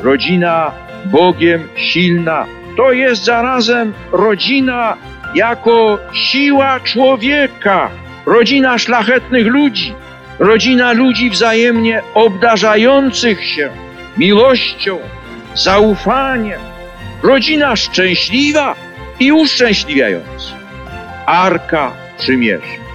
rodzina Bogiem silna. To jest zarazem rodzina jako siła człowieka, rodzina szlachetnych ludzi, rodzina ludzi wzajemnie obdarzających się miłością, zaufaniem, rodzina szczęśliwa i uszczęśliwiająca. Arka Przymierza.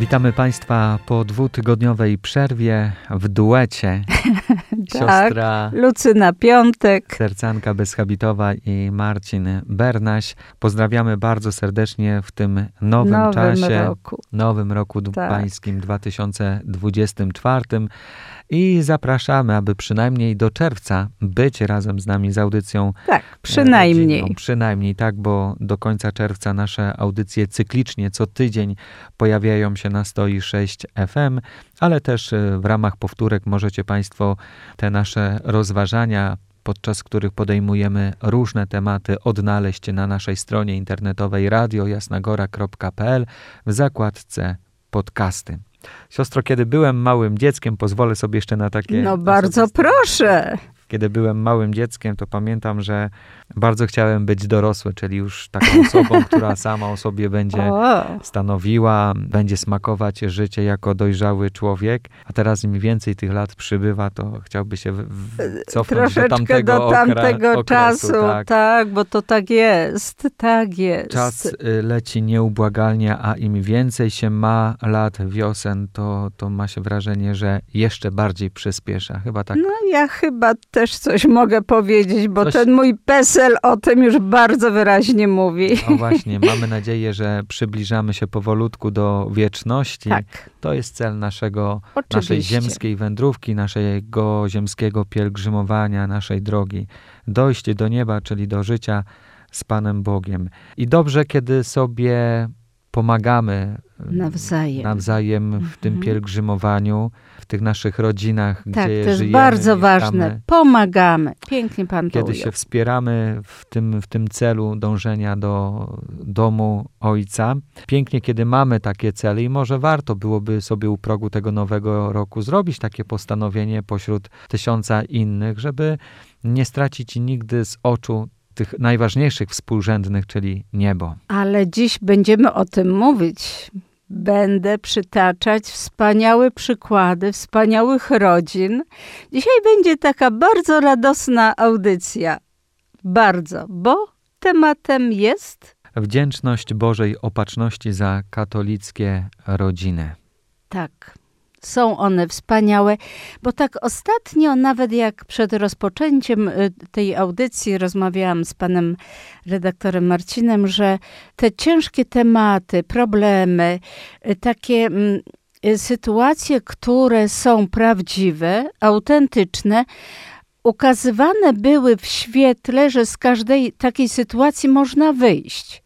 Witamy Państwa po dwutygodniowej przerwie w duecie. Siostra tak, Lucyna Piątek, sercanka bezhabitowa i Marcin Bernaś. Pozdrawiamy bardzo serdecznie w tym nowym, nowym czasie, roku. nowym roku tak. pańskim 2024 i zapraszamy, aby przynajmniej do czerwca być razem z nami z audycją. Tak, przynajmniej. Rodzinną. Przynajmniej tak, bo do końca czerwca nasze audycje cyklicznie co tydzień pojawiają się na 106 FM, ale też e, w ramach powtórek możecie Państwo te nasze rozważania podczas których podejmujemy różne tematy, odnaleźć na naszej stronie internetowej radiojasnagora.pl w zakładce podcasty. Siostro, kiedy byłem małym dzieckiem, pozwolę sobie jeszcze na takie. No bardzo proszę. Kiedy byłem małym dzieckiem, to pamiętam, że bardzo chciałem być dorosły, czyli już taką osobą, która sama o sobie będzie stanowiła, będzie smakować życie jako dojrzały człowiek. A teraz im więcej tych lat przybywa, to chciałby się cofnąć Troszeczkę do tamtego, do tamtego okra, czasu. Okresu, tak. tak, bo to tak jest, tak jest. Czas y, leci nieubłagalnie, a im więcej się ma lat wiosen, to, to ma się wrażenie, że jeszcze bardziej przyspiesza. Chyba tak. No ja chyba też coś mogę powiedzieć, bo coś... ten mój PESEL PESEL o tym już bardzo wyraźnie mówi. No właśnie, mamy nadzieję, że przybliżamy się powolutku do wieczności. Tak. To jest cel naszego, naszej ziemskiej wędrówki, naszego ziemskiego pielgrzymowania, naszej drogi. Dojście do nieba, czyli do życia z Panem Bogiem. I dobrze, kiedy sobie pomagamy nawzajem, nawzajem w tym mhm. pielgrzymowaniu, w tych naszych rodzinach, tak, gdzie to jest żyjemy, bardzo mieszkamy. ważne. Pomagamy. Pięknie pan Kiedy się wspieramy w tym, w tym celu dążenia do domu Ojca. Pięknie, kiedy mamy takie cele i może warto byłoby sobie u progu tego nowego roku zrobić takie postanowienie pośród tysiąca innych, żeby nie stracić nigdy z oczu tych najważniejszych współrzędnych, czyli niebo. Ale dziś będziemy o tym mówić. Będę przytaczać wspaniałe przykłady wspaniałych rodzin. Dzisiaj będzie taka bardzo radosna audycja. Bardzo, bo tematem jest wdzięczność Bożej opatrzności za katolickie rodziny. Tak. Są one wspaniałe, bo tak ostatnio, nawet jak przed rozpoczęciem y, tej audycji rozmawiałam z panem redaktorem Marcinem, że te ciężkie tematy, problemy, y, takie mm, y, sytuacje, które są prawdziwe, autentyczne, ukazywane były w świetle, że z każdej takiej sytuacji można wyjść.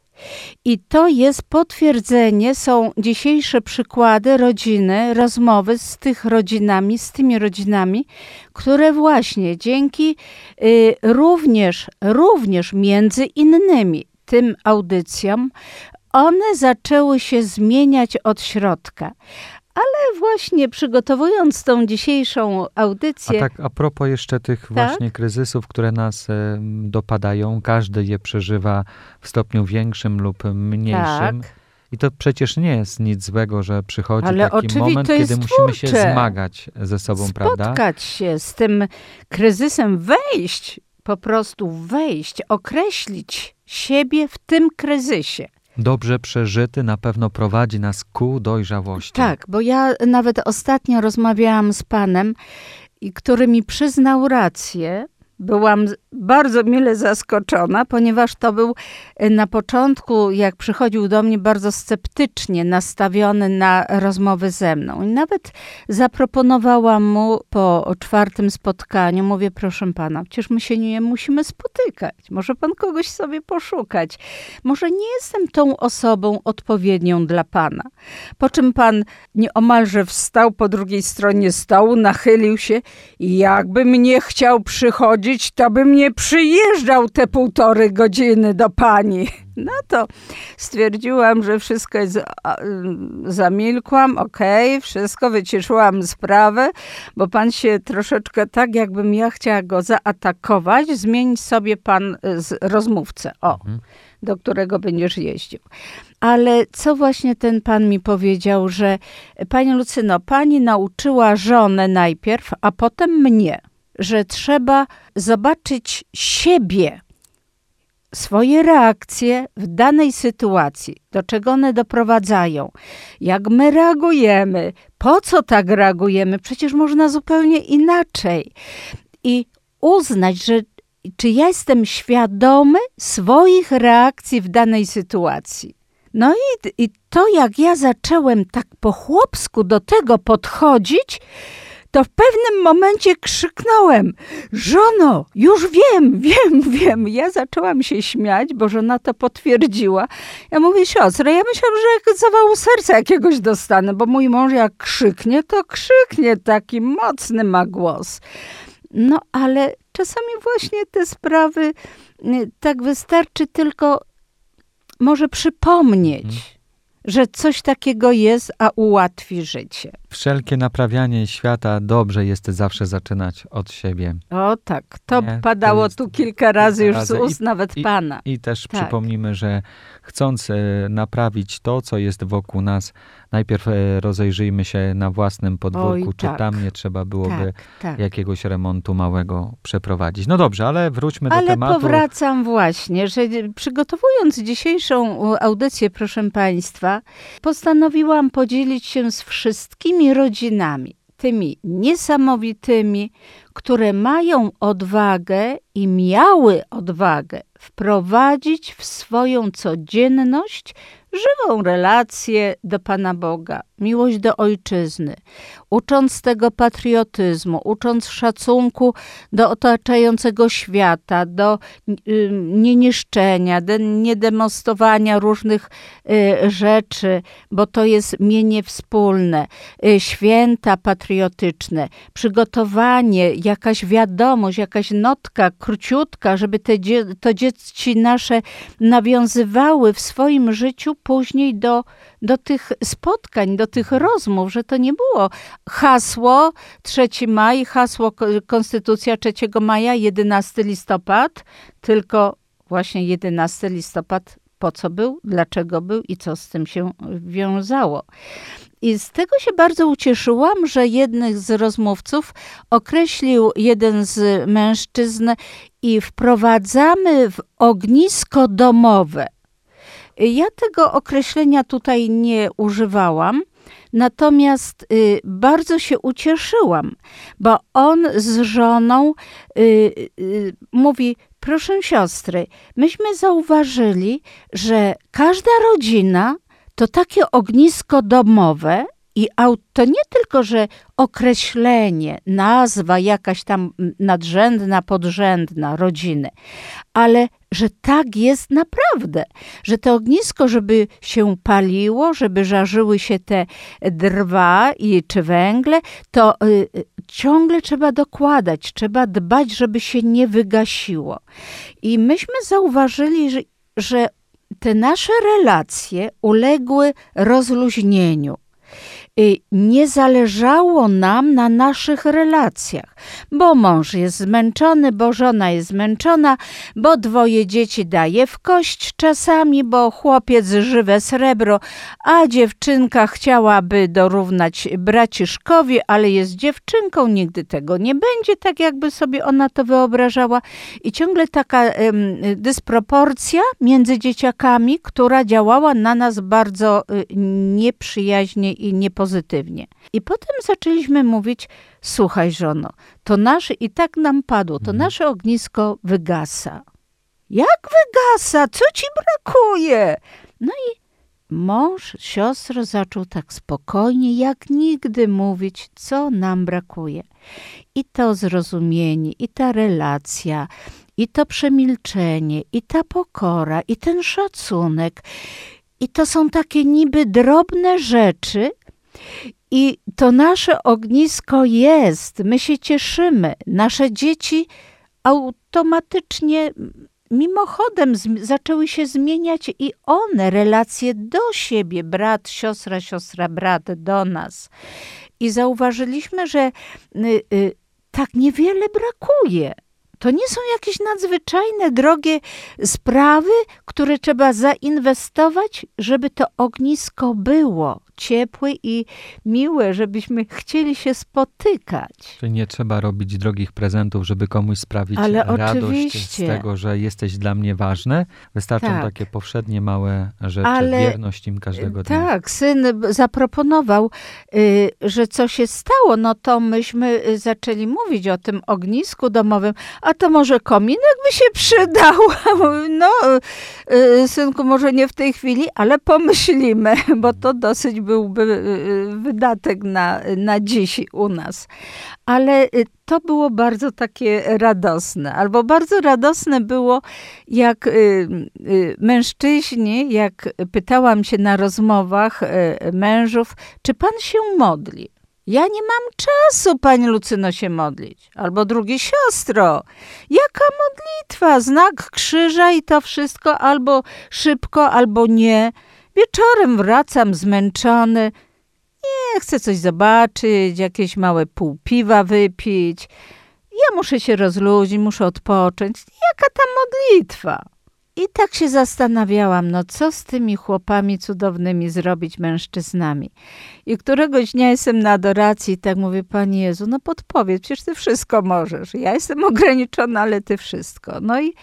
I to jest potwierdzenie, są dzisiejsze przykłady rodziny, rozmowy z tych rodzinami, z tymi rodzinami, które właśnie dzięki y, również, również między innymi tym audycjom, one zaczęły się zmieniać od środka. Ale właśnie przygotowując tą dzisiejszą audycję. A tak, a propos jeszcze tych tak? właśnie kryzysów, które nas e, dopadają, każdy je przeżywa w stopniu większym lub mniejszym. Tak. I to przecież nie jest nic złego, że przychodzi Ale taki moment, kiedy musimy się zmagać ze sobą, Spotkać prawda? Spotkać się z tym kryzysem, wejść, po prostu wejść, określić siebie w tym kryzysie dobrze przeżyty na pewno prowadzi nas ku dojrzałości. Tak, bo ja nawet ostatnio rozmawiałam z panem, który mi przyznał rację, byłam bardzo mile zaskoczona, ponieważ to był y, na początku, jak przychodził do mnie, bardzo sceptycznie nastawiony na rozmowy ze mną. I nawet zaproponowałam mu po czwartym spotkaniu, mówię, proszę pana, przecież my się nie musimy spotykać. Może pan kogoś sobie poszukać. Może nie jestem tą osobą odpowiednią dla pana. Po czym pan nieomalże wstał po drugiej stronie stołu, nachylił się i jakby mnie chciał przychodzić, to bym nie przyjeżdżał te półtorej godziny do pani. No to stwierdziłam, że wszystko jest, zamilkłam, okej, okay, wszystko, wyciszyłam sprawę, bo pan się troszeczkę tak, jakbym ja chciała go zaatakować, zmienić sobie pan rozmówcę, o, mhm. do którego będziesz jeździł. Ale co właśnie ten pan mi powiedział, że pani Lucyno, pani nauczyła żonę najpierw, a potem mnie, że trzeba zobaczyć siebie, swoje reakcje w danej sytuacji, do czego one doprowadzają, jak my reagujemy, po co tak reagujemy, przecież można zupełnie inaczej. I uznać, że czy ja jestem świadomy swoich reakcji w danej sytuacji. No i, i to, jak ja zacząłem tak po chłopsku do tego podchodzić, to w pewnym momencie krzyknąłem: Żono, już wiem, wiem, wiem. Ja zaczęłam się śmiać, bo żona to potwierdziła. Ja mówię: Siostro, ja myślałam, że jak zawału serca jakiegoś dostanę, bo mój mąż jak krzyknie, to krzyknie, taki mocny ma głos. No ale czasami właśnie te sprawy y, tak wystarczy tylko może przypomnieć. Mhm że coś takiego jest, a ułatwi życie. Wszelkie naprawianie świata dobrze jest zawsze zaczynać od siebie. O tak, to Nie? padało to tu kilka razy kilka już razy. z ust I, nawet i, Pana. I też tak. przypomnimy, że chcąc e, naprawić to, co jest wokół nas, najpierw e, rozejrzyjmy się na własnym podwórku, Oj, czy tak. tam nie trzeba byłoby tak, tak. jakiegoś remontu małego przeprowadzić. No dobrze, ale wróćmy ale do tematu. Ale powracam właśnie, że przygotowując dzisiejszą audycję, proszę Państwa, postanowiłam podzielić się z wszystkimi rodzinami, tymi niesamowitymi, które mają odwagę i miały odwagę wprowadzić w swoją codzienność żywą relację do Pana Boga, miłość do ojczyzny, ucząc tego patriotyzmu, ucząc szacunku do otaczającego świata, do y, nieniszczenia, do niedemonstrowania różnych y, rzeczy, bo to jest mienie wspólne, y, święta patriotyczne, przygotowanie, jakaś wiadomość, jakaś notka króciutka, żeby te, to dzieci nasze nawiązywały w swoim życiu później do, do tych spotkań, do tych rozmów, że to nie było hasło 3 maj, hasło Konstytucja 3 maja, 11 listopad, tylko właśnie 11 listopad po co był, dlaczego był i co z tym się wiązało. I z tego się bardzo ucieszyłam, że jednych z rozmówców określił jeden z mężczyzn i wprowadzamy w ognisko domowe ja tego określenia tutaj nie używałam, natomiast y, bardzo się ucieszyłam, bo on z żoną y, y, mówi: Proszę siostry, myśmy zauważyli, że każda rodzina to takie ognisko domowe, i to nie tylko, że określenie, nazwa jakaś tam nadrzędna, podrzędna rodziny, ale że tak jest naprawdę, że to ognisko, żeby się paliło, żeby żarzyły się te drwa i czy węgle, to y, y, ciągle trzeba dokładać, trzeba dbać, żeby się nie wygasiło. I myśmy zauważyli, że, że te nasze relacje uległy rozluźnieniu. Y, nie zależało nam na naszych relacjach, bo mąż jest zmęczony, bo żona jest zmęczona, bo dwoje dzieci daje w kość czasami, bo chłopiec żywe srebro, a dziewczynka chciałaby dorównać braciszkowi, ale jest dziewczynką, nigdy tego nie będzie, tak jakby sobie ona to wyobrażała. I ciągle taka ym, dysproporcja między dzieciakami, która działała na nas bardzo y, nieprzyjaźnie i niepozytywnie pozytywnie. I potem zaczęliśmy mówić: Słuchaj, żono, to nasze, i tak nam padło, to mhm. nasze ognisko wygasa. Jak wygasa? Co ci brakuje? No i mąż, siostro zaczął tak spokojnie, jak nigdy mówić, co nam brakuje. I to zrozumienie, i ta relacja, i to przemilczenie, i ta pokora, i ten szacunek. I to są takie niby drobne rzeczy, i to nasze ognisko jest, my się cieszymy. Nasze dzieci automatycznie mimochodem zaczęły się zmieniać i one, relacje do siebie, brat, siostra, siostra, brat, do nas. I zauważyliśmy, że y, y, tak niewiele brakuje. To nie są jakieś nadzwyczajne, drogie sprawy, które trzeba zainwestować, żeby to ognisko było ciepłe i miłe, żebyśmy chcieli się spotykać. Czyli nie trzeba robić drogich prezentów, żeby komuś sprawić Ale radość oczywiście. z tego, że jesteś dla mnie ważny. Wystarczą tak. takie powszednie małe rzeczy, Ale, wierność im każdego dnia. Tak, syn zaproponował, y, że co się stało, no to myśmy y, zaczęli mówić o tym ognisku domowym, a to może kominek by się przydał. No, y, synku, może nie w tej chwili, ale pomyślimy, bo to dosyć byłby y, y, wydatek na, na dziś u nas. Ale y, to było bardzo takie radosne. Albo bardzo radosne było, jak mężczyźni, jak pytałam się na rozmowach mężów, czy pan się modli? Ja nie mam czasu, pani Lucyno, się modlić. Albo drugie siostro, jaka modlitwa? Znak krzyża i to wszystko, albo szybko, albo nie. Wieczorem wracam zmęczony. Nie chcę coś zobaczyć, jakieś małe pół piwa wypić. Ja muszę się rozluźnić, muszę odpocząć. Jaka ta modlitwa? I tak się zastanawiałam, no co z tymi chłopami cudownymi zrobić mężczyznami. I któregoś dnia jestem na adoracji i tak mówię, Panie Jezu, no podpowiedz, przecież Ty wszystko możesz. Ja jestem ograniczona, ale Ty wszystko. No i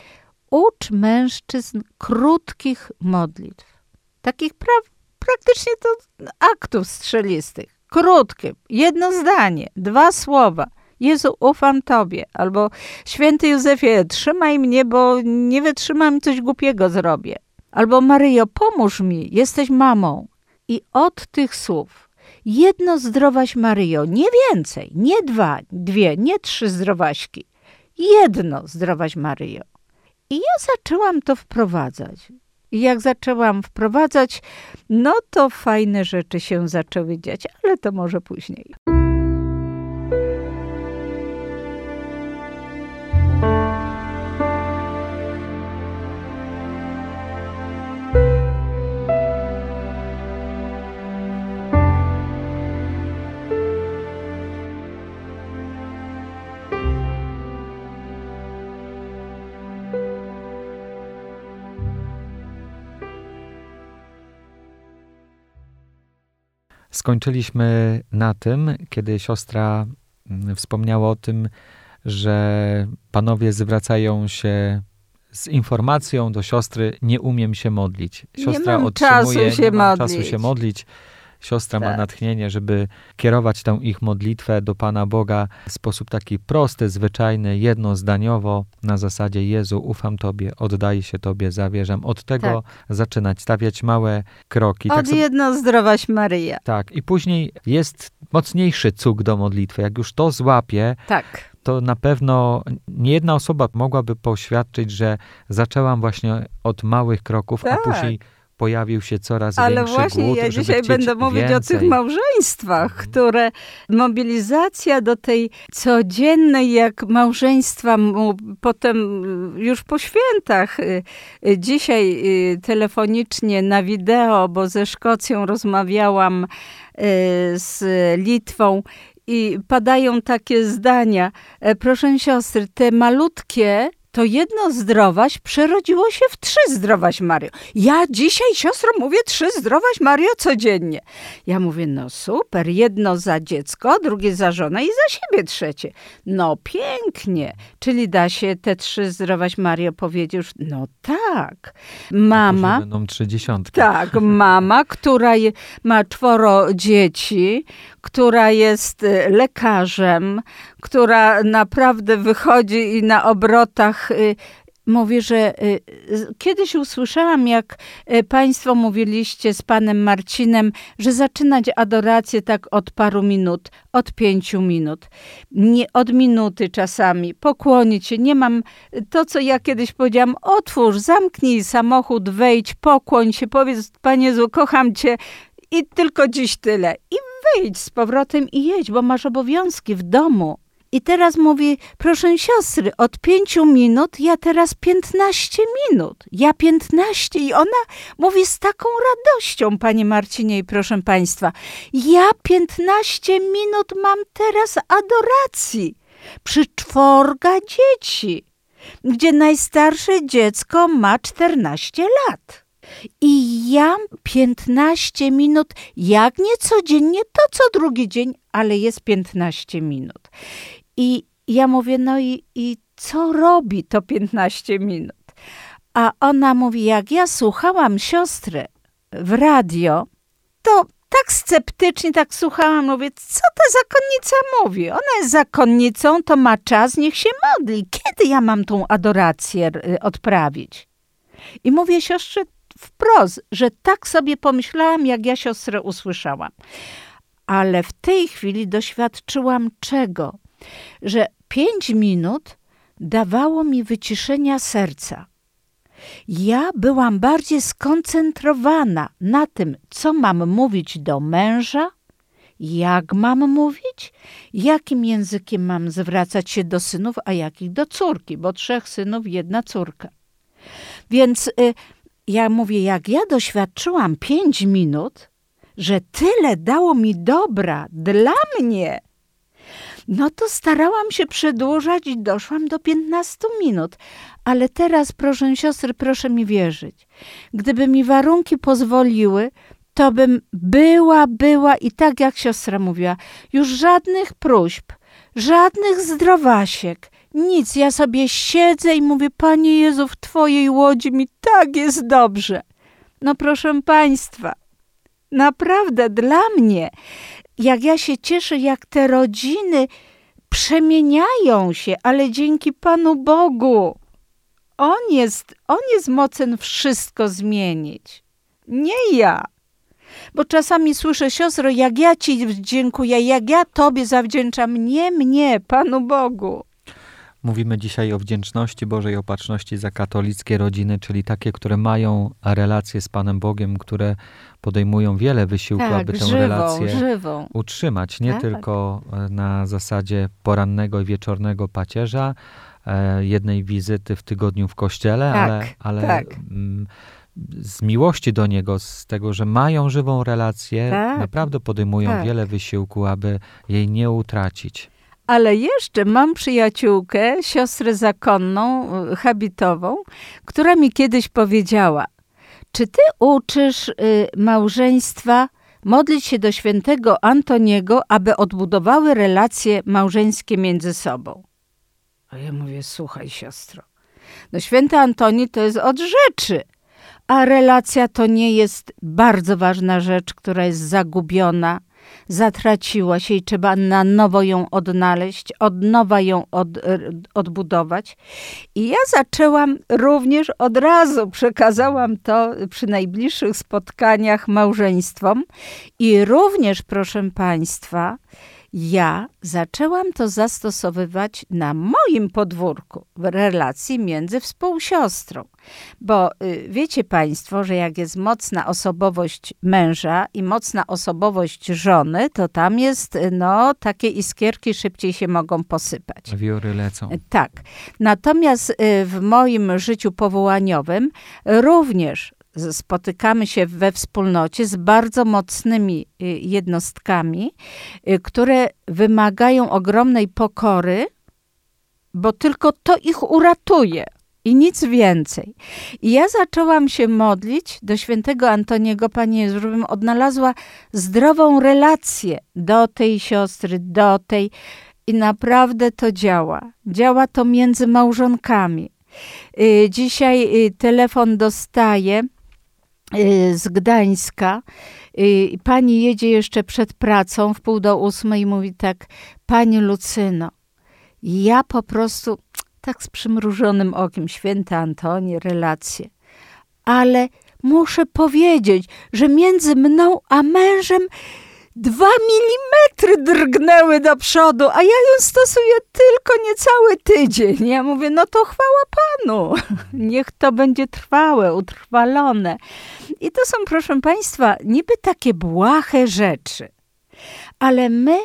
ucz mężczyzn krótkich modlitw takich pra praktycznie to aktów strzelistych. Krótkie, jedno zdanie, dwa słowa. Jezu, ufam Tobie. Albo święty Józefie, trzymaj mnie, bo nie wytrzymam, coś głupiego zrobię. Albo Maryjo, pomóż mi, jesteś mamą. I od tych słów jedno zdrowaś Maryjo, nie więcej, nie dwa, dwie, nie trzy zdrowaśki. Jedno zdrowaś Maryjo. I ja zaczęłam to wprowadzać. I jak zaczęłam wprowadzać, no to fajne rzeczy się zaczęły dziać, ale to może później. Skończyliśmy na tym, kiedy siostra mm, wspomniała o tym, że panowie zwracają się z informacją do siostry, nie umiem się modlić. Siostra nie otrzymuje, czasu się nie mam czasu się modlić. Siostra tak. ma natchnienie, żeby kierować tę ich modlitwę do Pana Boga w sposób taki prosty, zwyczajny, jednozdaniowo, na zasadzie Jezu, ufam Tobie, oddaję się Tobie, zawierzam. Od tego tak. zaczynać, stawiać małe kroki. Od tak jedno zdrowaś Maryja. Tak, i później jest mocniejszy cuk do modlitwy. Jak już to złapie, tak to na pewno nie jedna osoba mogłaby poświadczyć, że zaczęłam właśnie od małych kroków, tak. a później pojawił się coraz Ale większy właśnie głód, ja dzisiaj będę mówić więcej. o tych małżeństwach, mhm. które mobilizacja do tej codziennej, jak małżeństwa potem już po świętach. Y, y, dzisiaj y, telefonicznie na wideo, bo ze Szkocją rozmawiałam z Litwą i padają takie zdania. E, proszę siostry, te malutkie to jedno zdrowaś przerodziło się w trzy zdrowaś Mario. Ja dzisiaj, siostro, mówię trzy zdrowaś Mario codziennie. Ja mówię, no super, jedno za dziecko, drugie za żonę i za siebie trzecie. No pięknie. Czyli da się te trzy zdrowaś Mario powiedzieć już, no tak. Mama... Będą trzy dziesiątki. Tak, mama, która je, ma czworo dzieci, która jest y, lekarzem, która naprawdę wychodzi i na obrotach y, mówi, że y, kiedyś usłyszałam, jak Państwo mówiliście z Panem Marcinem, że zaczynać adorację tak od paru minut, od pięciu minut, nie od minuty czasami, pokłonić się. Nie mam to, co ja kiedyś powiedziałam, otwórz, zamknij samochód, wejdź, pokłoń się, powiedz, Panie Jezu, kocham Cię i tylko dziś tyle. I wyjdź z powrotem i jedź, bo masz obowiązki w domu. I teraz mówi, proszę siostry, od pięciu minut ja teraz piętnaście minut. Ja piętnaście i ona mówi z taką radością, panie Marcinie i proszę państwa, ja piętnaście minut mam teraz adoracji przy czworga dzieci, gdzie najstarsze dziecko ma 14 lat. I ja 15 minut, jak nie codziennie, to co drugi dzień, ale jest 15 minut. I ja mówię, no i, i co robi to 15 minut? A ona mówi, jak ja słuchałam siostrę w radio, to tak sceptycznie tak słuchałam, mówię, co ta zakonnica mówi? Ona jest zakonnicą, to ma czas, niech się modli. Kiedy ja mam tą adorację y, odprawić? I mówię siostrze wprost, że tak sobie pomyślałam, jak ja siostrę usłyszałam. Ale w tej chwili doświadczyłam czego? Że pięć minut dawało mi wyciszenia serca. Ja byłam bardziej skoncentrowana na tym, co mam mówić do męża, jak mam mówić, jakim językiem mam zwracać się do synów, a jakich do córki, bo trzech synów, jedna córka. Więc y, ja mówię, jak ja doświadczyłam pięć minut, że tyle dało mi dobra dla mnie, no to starałam się przedłużać i doszłam do 15 minut. Ale teraz, proszę siostry, proszę mi wierzyć, gdyby mi warunki pozwoliły, to bym była, była i tak jak siostra mówiła, już żadnych próśb, żadnych zdrowasiek, nic. Ja sobie siedzę i mówię, Panie Jezu, w Twojej łodzi mi tak jest dobrze. No proszę Państwa, naprawdę dla mnie jak ja się cieszę, jak te rodziny przemieniają się, ale dzięki Panu Bogu. On jest, on jest mocen wszystko zmienić. Nie ja. Bo czasami słyszę, siostro, jak ja Ci dziękuję, jak ja Tobie zawdzięczam, nie mnie, Panu Bogu. Mówimy dzisiaj o wdzięczności Bożej Opatrzności za katolickie rodziny, czyli takie, które mają relacje z Panem Bogiem, które podejmują wiele wysiłku, tak, aby tę żywą, relację żywą. utrzymać. Nie Tak. tylko e, na zasadzie porannego i wieczornego pacierza, e, jednej wizyty w tygodniu w kościele, Tak, ale, ale tak. mm, z miłości do Niego, z tego, że mają żywą relację, Tak, naprawdę podejmują tak. wiele wysiłku, aby jej nie utracić. Ale jeszcze mam przyjaciółkę, siostrę zakonną, y, habitową, która mi kiedyś powiedziała: Czy ty uczysz y, małżeństwa modlić się do świętego Antoniego, aby odbudowały relacje małżeńskie między sobą? A ja mówię: Słuchaj, siostro, no święty Antoni to jest od rzeczy. A relacja to nie jest bardzo ważna rzecz, która jest zagubiona, zatraciła się i trzeba na nowo ją odnaleźć, od nowa ją od, er, odbudować. I ja zaczęłam również od razu, przekazałam to przy najbliższych spotkaniach małżeństwom i również, proszę Państwa, ja zaczęłam to zastosowywać na moim podwórku w relacji między współsiostrą. Bo y, wiecie Państwo, że jak jest mocna osobowość męża i mocna osobowość żony, to tam jest, y, no, takie iskierki szybciej się mogą posypać. Wiory lecą. Tak. Natomiast y, w moim życiu powołaniowym również spotykamy się we wspólnocie z bardzo mocnymi y, jednostkami, y, które wymagają ogromnej pokory, bo tylko to ich uratuje i nic więcej. I ja zaczęłam się modlić do świętego Antoniego, Panie Jezu, żebym odnalazła zdrową relację do tej siostry, do tej. I naprawdę to działa. Działa to między małżonkami. Y, Dzisiaj y, telefon dostaję y, z Gdańska. Pani jedzie jeszcze przed pracą w pół do ósmej i mówi tak, Pani Lucyno, ja po prostu tak z przymrużonym okiem, święty Antoni, relacje, ale muszę powiedzieć, że między mną a mężem dwa milimetry drgnęły do przodu, a ja ją stosuję tylko niecały tydzień. Ja mówię, no to chwała Panu. Niech to będzie trwałe, utrwalone. I to są, proszę Państwa, niby takie błahe rzeczy, ale my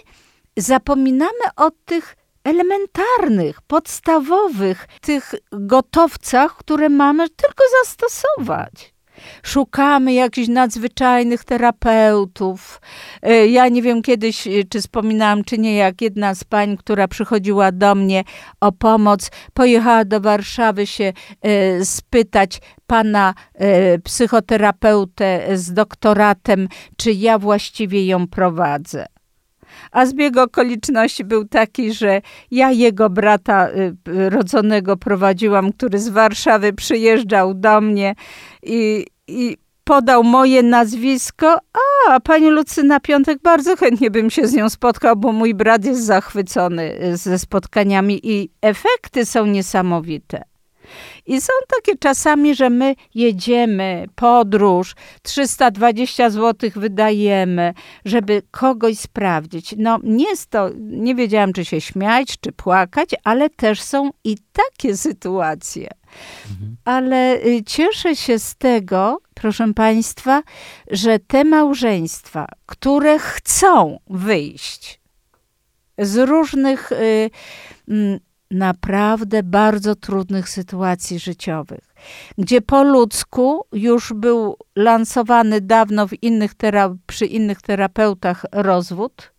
zapominamy o tych elementarnych, podstawowych, tych gotowcach, które mamy tylko zastosować. Szukamy jakichś nadzwyczajnych terapeutów. E, ja nie wiem kiedyś, e, czy wspominałam, czy nie, jak jedna z pań, która przychodziła do mnie o pomoc, pojechała do Warszawy się e, spytać pana psychoterapeutę z doktoratem, czy ja właściwie ją prowadzę. A zbieg okoliczności był taki, że ja jego brata rodzonego prowadziłam, który z Warszawy przyjeżdżał do mnie i, i podał moje nazwisko. A, pani Lucyna Piątek, bardzo chętnie bym się z nią spotkał, bo mój brat jest zachwycony y, ze spotkaniami i efekty są niesamowite. I są takie czasami, że my jedziemy, podróż, 320 zł wydajemy, żeby kogoś sprawdzić. No nie jest to, nie wiedziałam, czy się śmiać, czy płakać, ale też są i takie sytuacje. Mhm. Ale y, cieszę się z tego, proszę Państwa, że te małżeństwa, które chcą wyjść z różnych y, mm, naprawdę bardzo trudnych sytuacji życiowych, gdzie po ludzku już był lansowany dawno w innych przy innych terapeutach rozwód.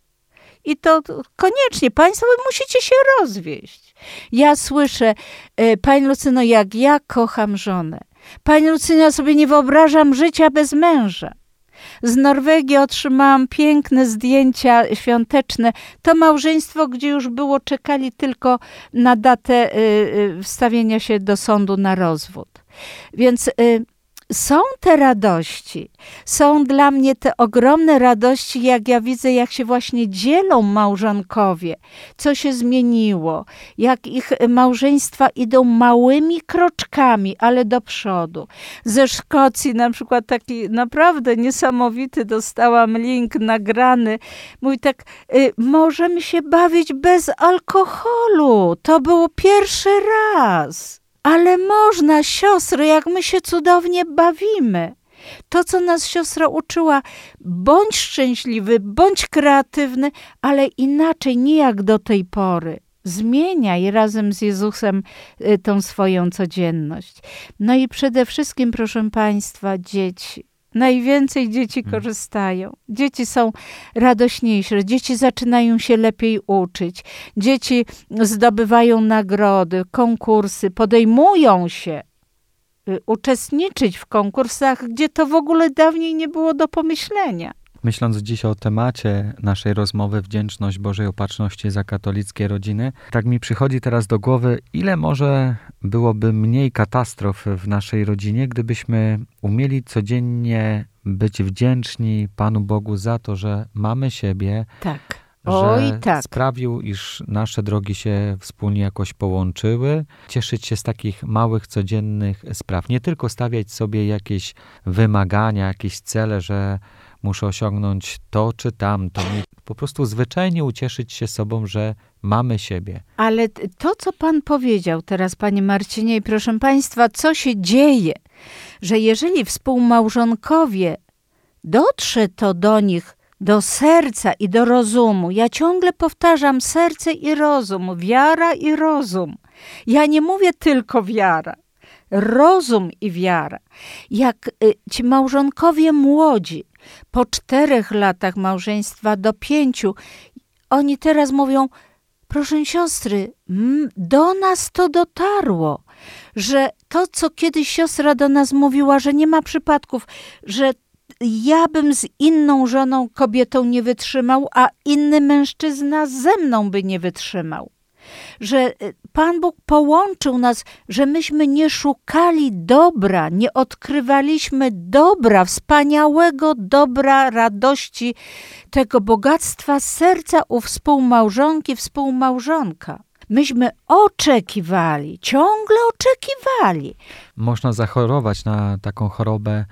I to koniecznie, Państwo musicie się rozwieść. Ja słyszę, y, Pani Lucyno, jak ja kocham żonę. Pani Lucyno, ja sobie nie wyobrażam życia bez męża. Z Norwegii otrzymałam piękne zdjęcia świąteczne. To małżeństwo, gdzie już było, czekali tylko na datę y, y, wstawienia się do sądu na rozwód. Więc y, są te radości, są dla mnie te ogromne radości, jak ja widzę, jak się właśnie dzielą małżonkowie, co się zmieniło, jak ich małżeństwa idą małymi kroczkami, ale do przodu. Ze Szkocji na przykład taki naprawdę niesamowity dostałam link nagrany. Mój tak, y, możemy się bawić bez alkoholu. To było pierwszy raz. Ale można, siostry, jak my się cudownie bawimy. To, co nas siostra uczyła, bądź szczęśliwy, bądź kreatywny, ale inaczej, nie jak do tej pory. Zmieniaj razem z Jezusem y, tą swoją codzienność. No i przede wszystkim, proszę Państwa, dzieci, Najwięcej dzieci hmm. korzystają. Dzieci są radośniejsze, dzieci zaczynają się lepiej uczyć, dzieci zdobywają nagrody, konkursy, podejmują się y, uczestniczyć w konkursach, gdzie to w ogóle dawniej nie było do pomyślenia. Myśląc dziś o temacie naszej rozmowy Wdzięczność Bożej Opatrzności za katolickie rodziny, tak mi przychodzi teraz do głowy, ile może byłoby mniej katastrof w naszej rodzinie, gdybyśmy umieli codziennie być wdzięczni Panu Bogu za to, że mamy siebie. Tak. Oj, tak. sprawił, iż nasze drogi się wspólnie jakoś połączyły. Cieszyć się z takich małych, codziennych spraw. Nie tylko stawiać sobie jakieś wymagania, jakieś cele, że muszę osiągnąć to czy tamto. Po prostu zwyczajnie ucieszyć się sobą, że mamy siebie. Ale to, co pan powiedział teraz, panie Marcinie, i proszę państwa, co się dzieje, że jeżeli współmałżonkowie dotrze to do nich, do serca i do rozumu, ja ciągle powtarzam serce i rozum, wiara i rozum. Ja nie mówię tylko wiara rozum i wiara. Jak y, ci małżonkowie młodzi po czterech latach małżeństwa do pięciu, oni teraz mówią, proszę siostry, do nas to dotarło, że to, co kiedyś siostra do nas mówiła, że nie ma przypadków, że ja bym z inną żoną, kobietą nie wytrzymał, a inny mężczyzna ze mną by nie wytrzymał. Że e, Pan Bóg połączył nas, że myśmy nie szukali dobra, nie odkrywaliśmy dobra, wspaniałego dobra, radości, tego bogactwa serca u współmałżonki, współmałżonka. Myśmy oczekiwali, ciągle oczekiwali. Można zachorować na taką chorobę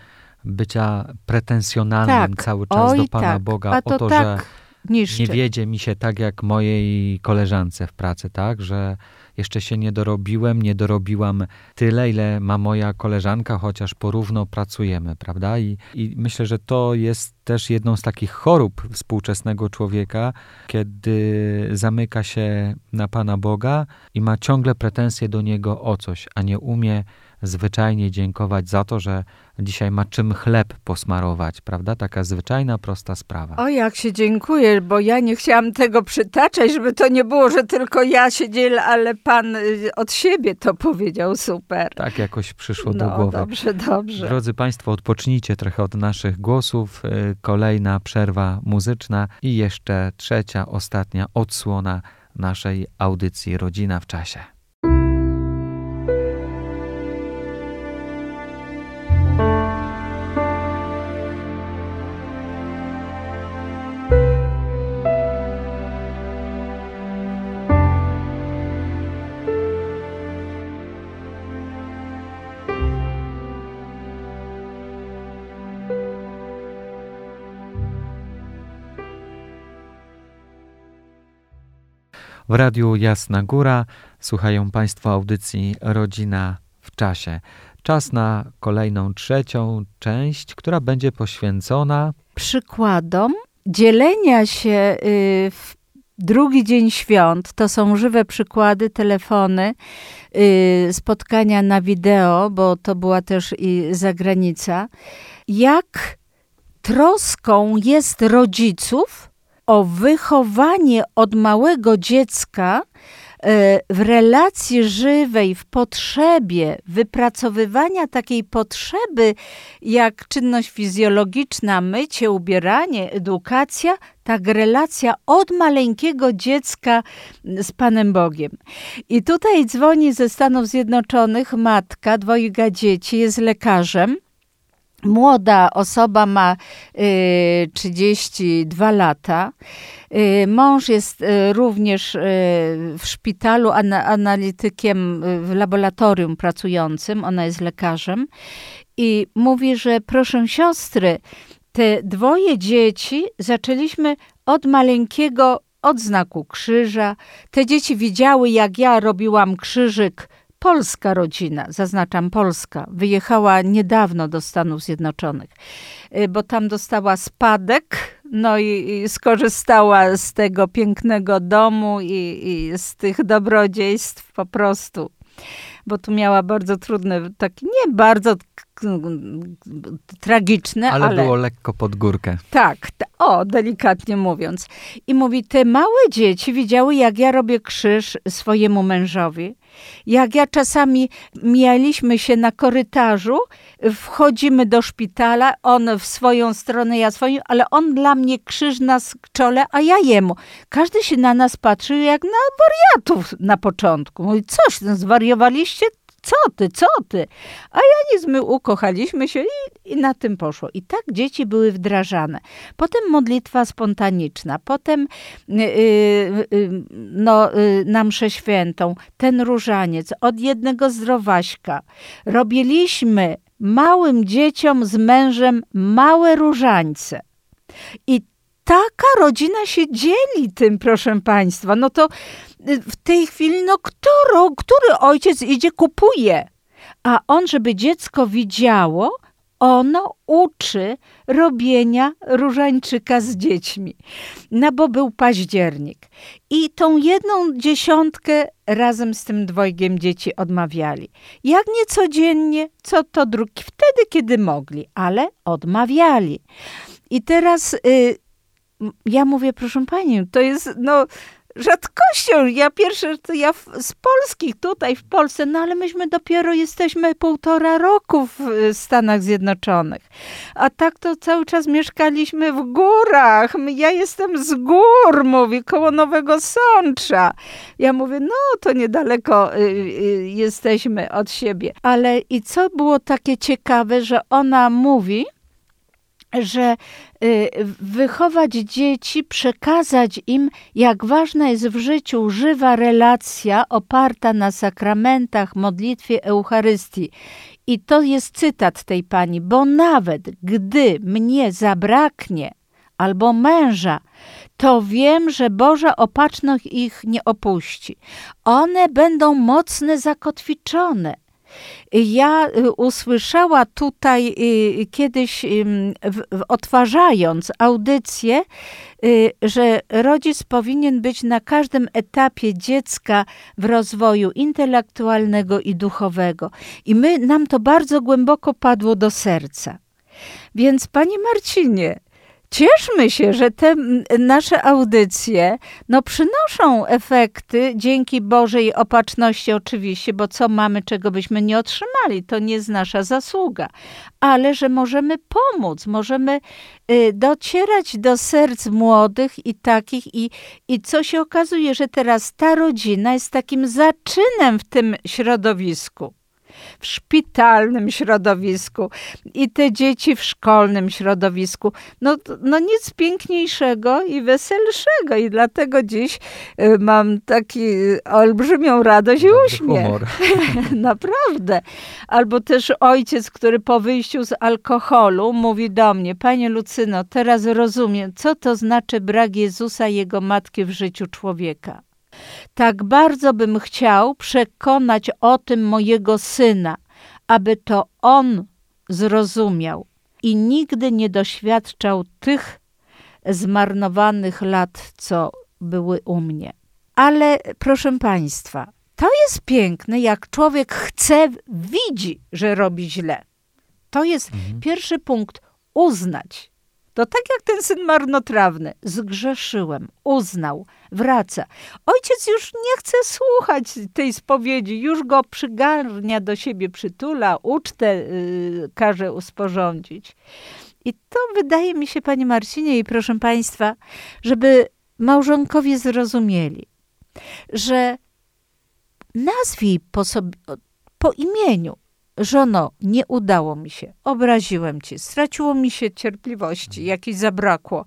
bycia pretensjonalnym tak. cały czas Oj, do Pana tak. Boga A to o to, tak. że niszczy. Nie wiedzie mi się tak jak mojej koleżance w pracy, tak, że jeszcze się nie dorobiłem, nie dorobiłam tyle, ile ma moja koleżanka, chociaż porówno pracujemy, prawda? I, I myślę, że to jest też jedną z takich chorób współczesnego człowieka, kiedy zamyka się na Pana Boga i ma ciągle pretensje do Niego o coś, a nie umie zwyczajnie dziękować za to, że dzisiaj ma czym chleb posmarować, prawda? Taka zwyczajna, prosta sprawa. O, jak się dziękuję, bo ja nie chciałam tego przytaczać, żeby to nie było, że tylko ja się dzielę, ale pan y, od siebie to powiedział super. Tak jakoś przyszło no, do głowy. dobrze, dobrze. Drodzy Państwo, odpocznijcie trochę od naszych głosów. Kolejna przerwa muzyczna i jeszcze trzecia, ostatnia odsłona naszej audycji Rodzina w czasie. W Radiu Jasna Góra słuchają Państwo audycji Rodzina w czasie. Czas na kolejną trzecią część, która będzie poświęcona Przykładom dzielenia się y, w drugi dzień świąt, to są żywe przykłady, telefony, y, spotkania na wideo, bo to była też i zagranica. Jak troską jest rodziców o wychowanie od małego dziecka e, w relacji żywej, w potrzebie wypracowywania takiej potrzeby, jak czynność fizjologiczna, mycie, ubieranie, edukacja, tak relacja od maleńkiego dziecka z Panem Bogiem. I tutaj dzwoni ze Stanów Zjednoczonych matka dwojga dzieci, jest lekarzem Młoda osoba ma y, 32 lata. Y, mąż jest y, również y, w szpitalu ana, analitykiem y, w laboratorium pracującym. Ona jest lekarzem. I mówi, że proszę siostry, te dwoje dzieci zaczęliśmy od maleńkiego odznaku krzyża. Te dzieci widziały, jak ja robiłam krzyżyk polska rodzina, zaznaczam Polska, wyjechała niedawno do Stanów Zjednoczonych, y, bo tam dostała spadek, no i, skorzystała z tego pięknego domu i, i z tych dobrodziejstw po prostu bo tu miała bardzo trudne, takie nie bardzo tragiczne, ale, ale... było lekko pod górkę. Tak, o, delikatnie mówiąc. I mówi, te małe dzieci widziały, jak ja robię krzyż swojemu mężowi. Jak ja czasami mijaliśmy się na korytarzu, wchodzimy do szpitala, on w swoją stronę, ja swoją, ale on dla mnie krzyż na czole, a ja jemu. Każdy się na nas patrzył jak na wariatów na początku. Mówi, coś, no zwariowaliście? Co ty, co ty? A ja nic, my ukochaliśmy się i, i na tym poszło. I tak dzieci były wdrażane. Potem modlitwa spontaniczna, potem yy, yy, no, yy, na mszę świętą, ten różaniec, od jednego zdrowaśka. Robiliśmy małym dzieciom z mężem małe różańce. I taka rodzina się dzieli tym, proszę Państwa. No to w tej chwili, no kto, który ojciec idzie, kupuje. A on, żeby dziecko widziało, ono uczy robienia różańczyka z dziećmi. No bo był październik. I tą jedną dziesiątkę razem z tym dwojgiem dzieci odmawiali. Jak nie codziennie, co to drugi, wtedy, kiedy mogli, ale odmawiali. I teraz y, ja mówię, proszę pani, to jest, no, rzadkością. Ja pierwsze, to ja w, z polskich tutaj w Polsce, no ale myśmy dopiero jesteśmy półtora roku w Stanach Zjednoczonych. A tak to cały czas mieszkaliśmy w górach. Ja jestem z gór, mówi, koło Nowego Sącza. Ja mówię, no to niedaleko y, y, jesteśmy od siebie. Ale i co było takie ciekawe, że ona mówi, że y, wychować dzieci, przekazać im, jak ważna jest w życiu żywa relacja oparta na sakramentach, modlitwie, Eucharystii. I to jest cytat tej pani, bo nawet gdy mnie zabraknie, albo męża, to wiem, że Boża opatrzność ich nie opuści. One będą mocne, zakotwiczone. Ja y, usłyszała tutaj y, kiedyś, odtwarzając audycję, y, że rodzic powinien być na każdym etapie dziecka w rozwoju intelektualnego i duchowego. I my, nam to bardzo głęboko padło do serca. Więc, Panie Marcinie, cieszmy się, że te nasze audycje no, przynoszą efekty dzięki Bożej opatrzności oczywiście, bo co mamy, czego byśmy nie otrzymali, to nie jest nasza zasługa, ale że możemy pomóc, możemy y, docierać do serc młodych i takich i, i co się okazuje, że teraz ta rodzina jest takim zaczynem w tym środowisku w szpitalnym środowisku i te dzieci w szkolnym środowisku. No, no nic piękniejszego i weselszego i dlatego dziś y, mam taki olbrzymią radość i uśmiech. Naprawdę. Albo też ojciec, który po wyjściu z alkoholu mówi do mnie, Panie Lucyno, teraz rozumiem, co to znaczy brak Jezusa i Jego Matki w życiu człowieka. Tak bardzo bym chciał przekonać o tym mojego syna, aby to on zrozumiał i nigdy nie doświadczał tych zmarnowanych lat, co były u mnie. Ale proszę Państwa, to jest piękne, jak człowiek chce, widzi, że robi źle. To jest mhm. pierwszy punkt uznać. To tak jak ten syn marnotrawny. Zgrzeszyłem, uznał, wraca. Ojciec już nie chce słuchać tej spowiedzi, już go przygarnia do siebie, przytula, ucztę yy, każe usporządzić. I to wydaje mi się, panie Marcinie i proszę państwa, żeby małżonkowie zrozumieli, że nazwij po, sobie, po imieniu żono, nie udało mi się, obraziłem cię, straciło mi się cierpliwości, mhm. jakiejś zabrakło.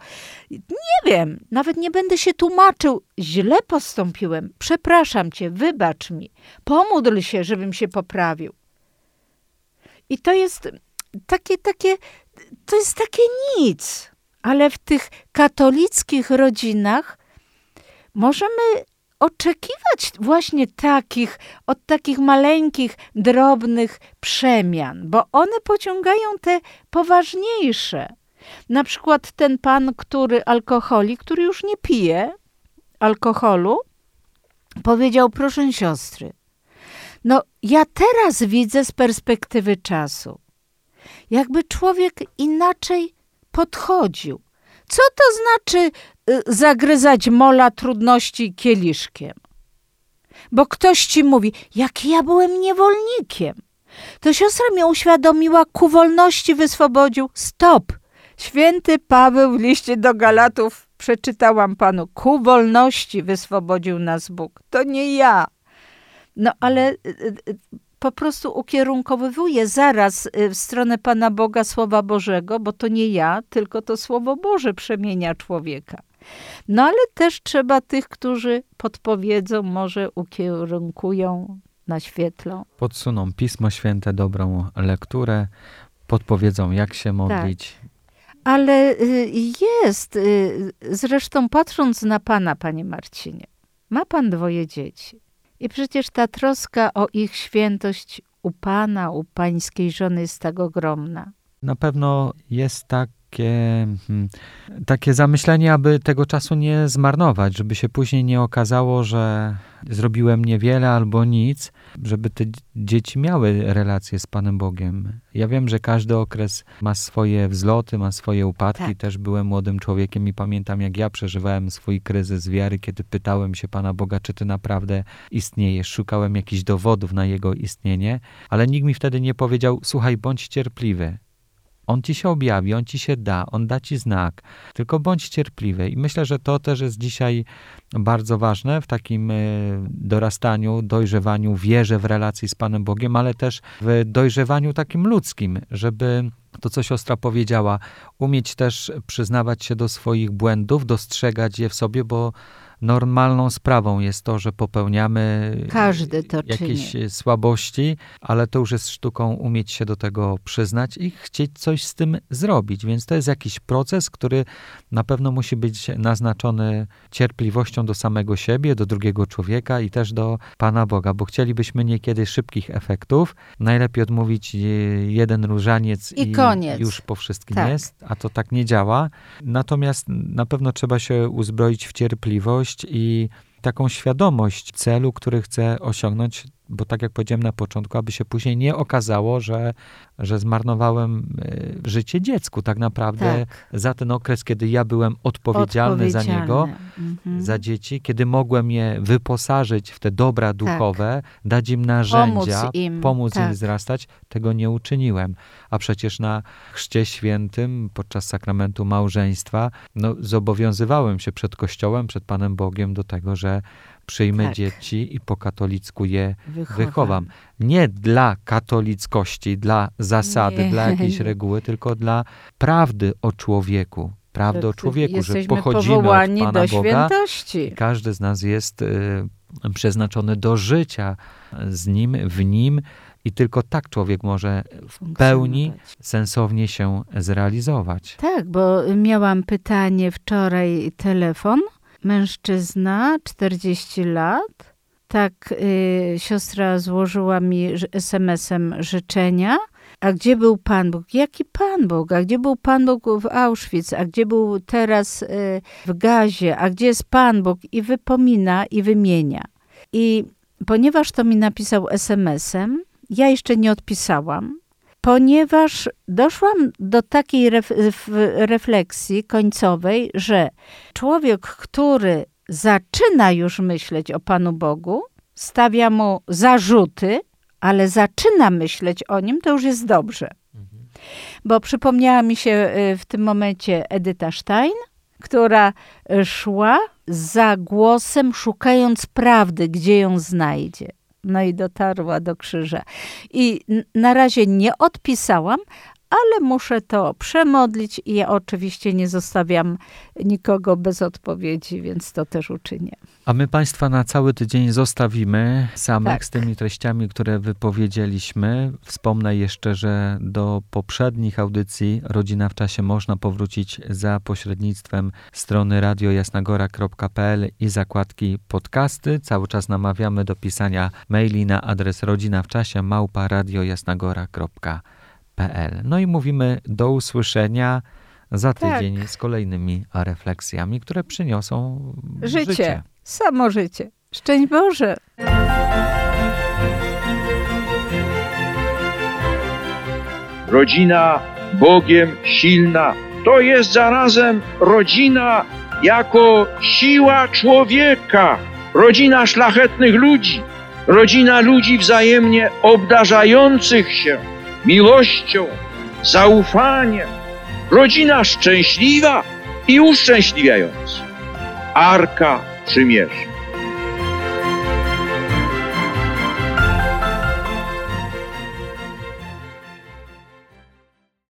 Nie wiem, nawet nie będę się tłumaczył, źle postąpiłem, przepraszam cię, wybacz mi, pomódl się, żebym się poprawił. I to jest takie, takie, to jest takie nic, ale w tych katolickich rodzinach możemy oczekiwać właśnie takich, od takich maleńkich, drobnych przemian, bo one pociągają te poważniejsze. Na przykład ten pan, który alkoholik, który już nie pije alkoholu, powiedział: Proszę siostry, no ja teraz widzę z perspektywy czasu, jakby człowiek inaczej podchodził. Co to znaczy y, zagryzać mola trudności kieliszkiem? Bo ktoś ci mówi, jak ja byłem niewolnikiem. To siostra mnie uświadomiła, ku wolności wyswobodził. Stop! Święty Paweł w liście do Galatów przeczytałam panu, ku wolności wyswobodził nas Bóg. To nie ja. No ale y, y, po prostu ukierunkowywuję zaraz y, w stronę Pana Boga Słowa Bożego, bo to nie ja, tylko to Słowo Boże przemienia człowieka. No ale też trzeba tych, którzy podpowiedzą, może ukierunkują, naświetlą. Podsuną Pismo Święte, dobrą lekturę, podpowiedzą, jak się modlić. Tak. Ale y, jest, y, zresztą patrząc na Pana, Panie Marcinie, ma Pan dwoje dzieci. I przecież ta troska o ich świętość u Pana, u Pańskiej żony jest tak ogromna. Na pewno jest tak takie, hmm, takie zamyślenie, aby tego czasu nie zmarnować, żeby się później nie okazało, że zrobiłem niewiele albo nic, żeby te dzieci miały relacje z Panem Bogiem. Ja wiem, że każdy okres ma swoje wzloty, ma swoje upadki. Tak. Też byłem młodym człowiekiem i pamiętam, jak ja przeżywałem swój kryzys wiary, kiedy pytałem się Pana Boga, czy Ty naprawdę istniejesz. Szukałem jakichś dowodów na Jego istnienie, ale nikt mi wtedy nie powiedział, słuchaj, bądź cierpliwy. On ci się objawi, on ci się da, on da ci znak. Tylko bądź cierpliwy. I myślę, że to też jest dzisiaj bardzo ważne w takim e, dorastaniu, dojrzewaniu, wierze w relacji z Panem Bogiem, ale też w dojrzewaniu takim ludzkim, żeby to, co siostra powiedziała, umieć też przyznawać się do swoich błędów, dostrzegać je w sobie, bo normalną sprawą jest to, że popełniamy to jakieś czyni. słabości, ale to już jest sztuką umieć się do tego przyznać i chcieć coś z tym zrobić. Więc to jest jakiś proces, który na pewno musi być naznaczony cierpliwością do samego siebie, do drugiego człowieka i też do Pana Boga, bo chcielibyśmy niekiedy szybkich efektów. Najlepiej odmówić e, jeden różaniec I koniec. już po wszystkim Tak. jest, a to tak nie działa. Natomiast na pewno trzeba się uzbroić w cierpliwość i taką świadomość celu, który chcę osiągnąć, bo tak jak powiedziałem na początku, aby się później nie okazało, że, że zmarnowałem e, życie dziecku tak naprawdę Tak. za ten okres, kiedy ja byłem odpowiedzialny, za niego, Odpowiedzialny. Mhm. za dzieci, kiedy mogłem je wyposażyć w te dobra duchowe, dać im narzędzia, Tak. im, pomóc im tak. wzrastać, tego nie uczyniłem. A przecież na chrzcie świętym, podczas sakramentu małżeństwa, no, zobowiązywałem się przed Kościołem, przed Panem Bogiem do tego, że przyjmę Tak. dzieci i po katolicku je Wychowam. wychowam. Nie dla katolickości, dla zasady, Nie. dla jakiejś reguły, tylko dla prawdy o człowieku. Prawdy o Że człowieku, że pochodzimy od Pana do Boga. świętości. Każdy z nas jest y, przeznaczony do życia z Nim, w Nim i tylko tak człowiek może w pełni sensownie się zrealizować. Tak, bo miałam pytanie wczoraj, telefon. Mężczyzna, 40 lat. Tak, y, siostra złożyła mi SMS-em życzenia. A gdzie był Pan Bóg? Jaki Pan Bóg? A gdzie był Pan Bóg w Auschwitz? A gdzie był teraz y, w Gazie? A gdzie jest Pan Bóg? I wypomina i wymienia. I ponieważ to mi napisał SMS-em, ja jeszcze nie odpisałam, ponieważ doszłam do takiej refleksji końcowej, że człowiek, który zaczyna już myśleć o Panu Bogu, stawia mu zarzuty, ale zaczyna myśleć o nim, to już jest dobrze. Bo przypomniała mi się y, w tym momencie Edyta Stein, która y, szła za głosem, szukając prawdy, gdzie ją znajdzie. No i dotarła do krzyża. I na razie nie odpisałam, ale muszę to przemodlić i ja oczywiście nie zostawiam nikogo bez odpowiedzi, więc to też uczynię. A my Państwa na cały tydzień zostawimy samych Tak. z tymi treściami, które wypowiedzieliśmy. Wspomnę jeszcze, że do poprzednich audycji Rodzina w czasie można powrócić za pośrednictwem strony radiojasnagora.pl i zakładki podcasty. Cały czas namawiamy do pisania maili na adres rodzina w czasie małpa radiojasnagora.pl. No i mówimy do usłyszenia za Tak. tydzień z kolejnymi refleksjami, które przyniosą Życie, życie. samo życie. Szczęść Boże! rodzina Bogiem silna. To jest zarazem rodzina jako siła człowieka, rodzina szlachetnych ludzi, rodzina ludzi wzajemnie obdarzających się miłością, zaufaniem, rodzina szczęśliwa i uszczęśliwiająca. Arka Przymierza.